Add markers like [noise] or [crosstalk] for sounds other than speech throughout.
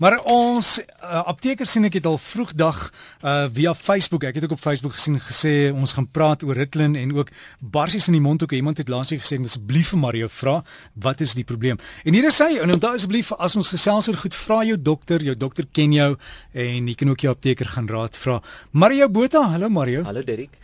Maar ons uh, apteker sien ek het al vroegdag uh, via Facebook, ek het ook op Facebook gesien gesê ons gaan praat oor Ritalin en ook barsies in die mond ook iemand het laasweek gesê asseblief vir Mario vra wat is die probleem. En hier is hy en onthou asseblief as ons gesels oor goed vra jou dokter, jou dokter ken jou en jy kan ook jou apteker gaan raad vra. Mario Botha, hallo Mario. Hallo Derek.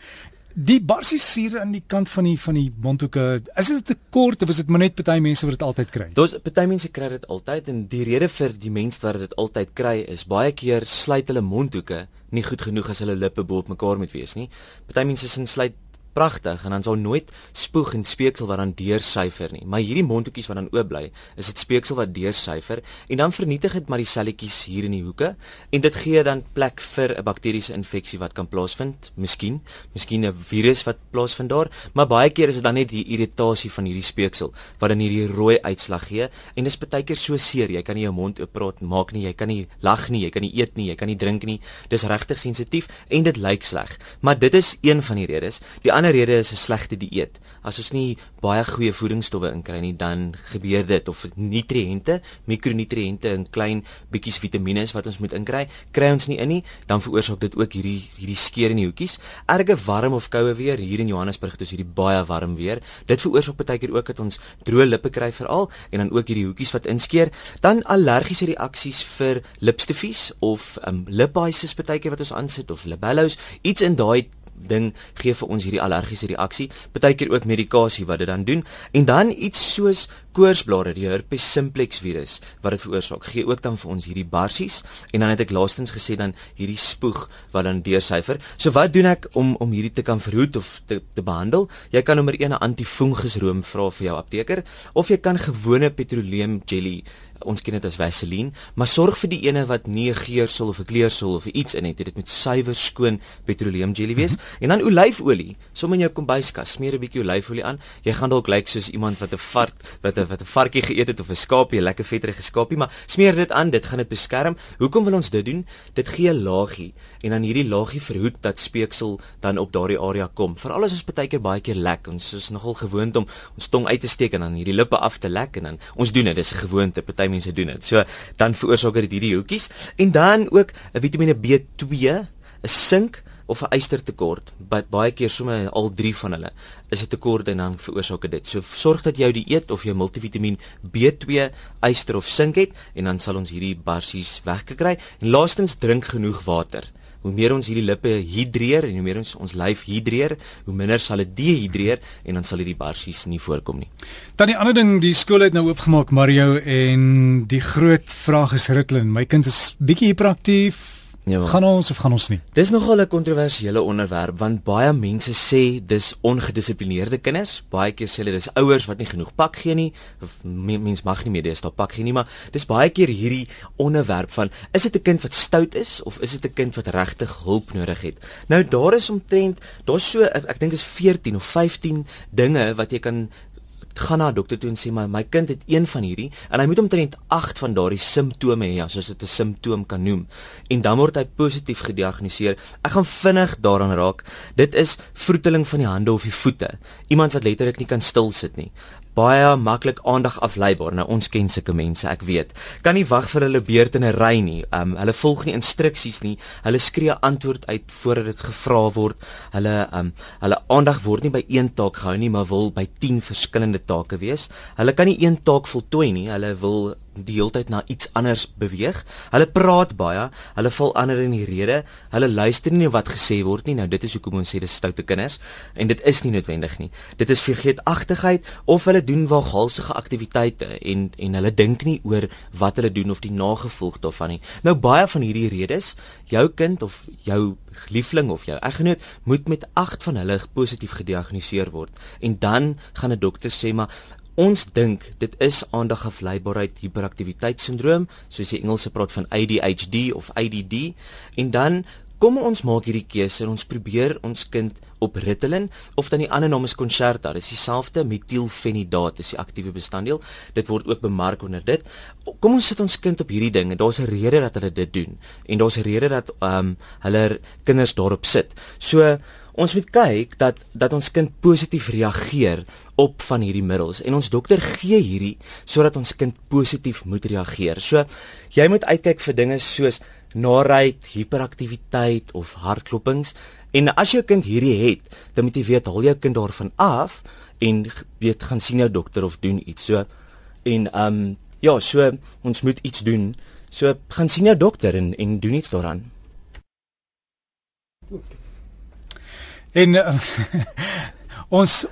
Die barsies hier aan die kant van die van die mondhoeke, is dit te kort of is dit maar net party mense wat dit altyd kry? Daar's party mense kry dit altyd en die rede vir die mense wat dit altyd kry is baie keer sluit hulle mondhoeke nie goed genoeg as hulle lippe bo op mekaar moet wees nie. Party mense sin sluit pragtig en dan sal nooit spoeg en speeksel wat dan deursyfer nie. Maar hierdie mondhoekies wat dan oop bly, is dit speeksel wat deursyfer en dan vernietig dit maar die selletjies hier in die hoeke en dit gee dan plek vir 'n bakteriese infeksie wat kan plaasvind. Miskien, miskien 'n virus wat plaasvind daar, maar baie keer is dit dan net die irritasie van hierdie speeksel wat dan hierdie rooi uitslag gee en dit is baie keer so seer. Jy kan nie jou mond oop praat maak nie, jy kan nie lag nie, jy kan nie eet nie, jy kan nie drink nie. Dis regtig sensitief en dit lyk sleg. Maar dit is een van die redes. Die ander ander rede is 'n slegte dieet. As ons nie baie goeie voedingsstowwe inkry nie, dan gebeur dit of nutriënte, mikronutriënte en klein bietjies vitamiene wat ons moet inkry, kry ons nie in nie, dan veroorsaak dit ook hierdie hierdie skeer in die hoekies. Erge warm of koue weer hier in Johannesburg, dis hierdie baie warm weer. Dit veroorsaak baie keer ook dat ons droë lippe kry veral en dan ook hierdie hoekies wat inskeer. Dan allergiese reaksies vir lipstiffies of um, lip balms baie keer wat ons aansit of libellos, iets in daai ding gee vir ons hierdie allergiese reaksie, partykeer ook medikasie wat dit dan doen. En dan iets soos koorsblare, die herpes simplex virus wat dit veroorsaak, gee ook dan vir ons hierdie barsies en dan het ek laastens gesê dan hierdie spoeg wat dan deursyfer. So wat doen ek om om hierdie te kan verhoed of te te behandel? Jy kan nommer 1 'n antifungusroom vra vir jou apteker of jy kan gewone petroleum jelly ons ken dit as Vaseline, maar sorg vir die ene wat nie 'n geursel of 'n kleursel of iets in het. Dit moet suiwer skoon petroleum jelly wees mm -hmm. en dan olyfolie. Som in jou kombuiskas, smeer 'n bietjie olyfolie aan. Jy gaan dalk lyk soos iemand wat 'n vart wat 'n wat 'n varkie geëet het of 'n skaapie, 'n lekker vetterige skaapie, maar smeer dit aan, dit gaan dit beskerm. Hoekom wil ons dit doen? Dit gee 'n laagie en dan hierdie laagie verhoed dat speeksel dan op daardie area kom. Veral as ons baie keer baie keer lek, ons is nogal gewoond om ons tong uit te steek en dan hierdie lippe af te lek en dan ons doen dit, dis 'n gewoonte. Party mense doen dit. So dan veroorsaak dit hierdie hoekies en dan ook 'n Vitamiene B2, 'n sink of 'n ystertekort. Baie keer sommer al drie van hulle is 'n tekort en dan veroorsaak dit. So sorg dat jy die eet of jy multivitamiin B2, yster of sink het en dan sal ons hierdie barsies weggekry. En laastens drink genoeg water hoe meer ons hierdie lippe hidreer en hoe meer ons ons lyf hidreer, hoe minder sal dit dehidreer en dan sal hierdie barsies nie voorkom nie. Dan die ander ding, die skool het nou oopgemaak Mario en die groot vraag is Ritlin. My kind is bietjie hiperaktief, Ja, gaan ons of gaan ons nie? Dis nogal 'n kontroversiële onderwerp want baie mense sê dis ongedissiplineerde kinders. Baie keer sê hulle dis ouers wat nie genoeg pak gee nie. Mens mag nie meer dis daar pak gee nie, maar dis baie keer hierdie onderwerp van is dit 'n kind wat stout is of is dit 'n kind wat regtig hulp nodig het? Nou daar is omtrent daar's so ek, ek dink is 14 of 15 dinge wat jy kan gaan na 'n dokter toe en sê maar my kind het een van hierdie en hy moet omtrent 8 van daardie simptome hê as ons dit 'n simptoom kan noem en dan word hy positief gediagnoseer. Ek gaan vinnig daaraan raak. Dit is vroeteling van die hande of die voete. Iemand wat letterlik nie kan stil sit nie baie maklik aandag afleibaar. Nou ons ken sulke mense, ek weet. Kan nie wag vir hulle beurt in 'n ry nie. Um hulle volg nie instruksies nie. Hulle skree antwoord uit voordat dit gevra word. Hulle um hulle aandag word nie by een taak gehou nie, maar wil by 10 verskillende take wees. Hulle kan nie een taak voltooi nie. Hulle wil die hele tyd na iets anders beweeg. Hulle praat baie, hulle val ander in die rede. Hulle luister nie wat gesê word nie. Nou dit is hoekom ons sê dis stoute kinders en dit is nie noodwendig nie. Dit is vergeetachtigheid of hulle doen waaghalsige aktiwiteite en en hulle dink nie oor wat hulle doen of die nagevolg daarvan nie. Nou baie van hierdie redes, jou kind of jou liefling of jou eggenoot moet met 8 van hulle positief gediagnoseer word en dan gaan 'n dokter sê maar Ons dink dit is aandagafleibaarheid hiperaktiwiteitssindroom, soos die Engelse praat van ADHD of ADD. En dan kom ons maak hierdie keuse en ons probeer ons kind op Ritalin of dan die ander naam is Concerta. Dis dieselfde metielfenidaat, dis die aktiewe bestanddeel. Dit word ook bemark onder dit. Kom ons sit ons kind op hierdie ding en daar's 'n rede dat hulle dit doen. En daar's 'n rede dat ehm um, hulle kinders daarop sit. So ons moet kyk dat dat ons kind positief reageer op van hierdie middels en ons dokter gee hierdie sodat ons kind positief moet reageer. So jy moet uitkyk vir dinge soos naait, hiperaktiwiteit of hartklopings en as jou kind hierdie het, dan moet jy weet haal jou kind daarvan af en weet gaan sien jou dokter of doen iets. So en ehm um, ja, so ons moet iets doen. So gaan sien jou dokter en en doen iets daaraan. En uh, [laughs] ons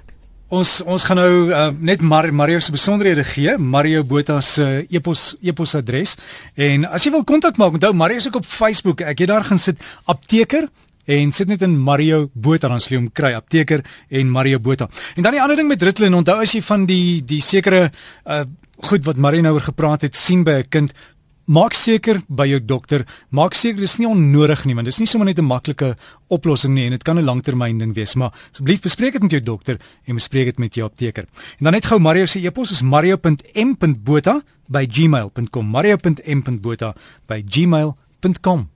ons ons gaan nou uh, net Mar Mario se besonderhede gee, Mario Botha se uh, e-pos e-posadres. En as jy wil kontak maak, onthou Mario is ook op Facebook. Ek het daar gaan sit apteker en sit net in Mario Botha dan sê hom kry apteker en Mario Botha. En dan die ander ding met Ritalin, onthou as jy van die die sekere uh goed wat Marie nou oor gepraat het sien by 'n kind maak seker by jou dokter. Maak seker dis nie onnodig nie want dis nie sommer net 'n maklike oplossing nie en dit kan 'n langtermyn ding wees maar asseblief bespreek dit met jou dokter en bespreek dit met jou apteker. En dan net gou Mario se e-pos is mario.m.botha by gmail.com mario.m.botha by gmail.com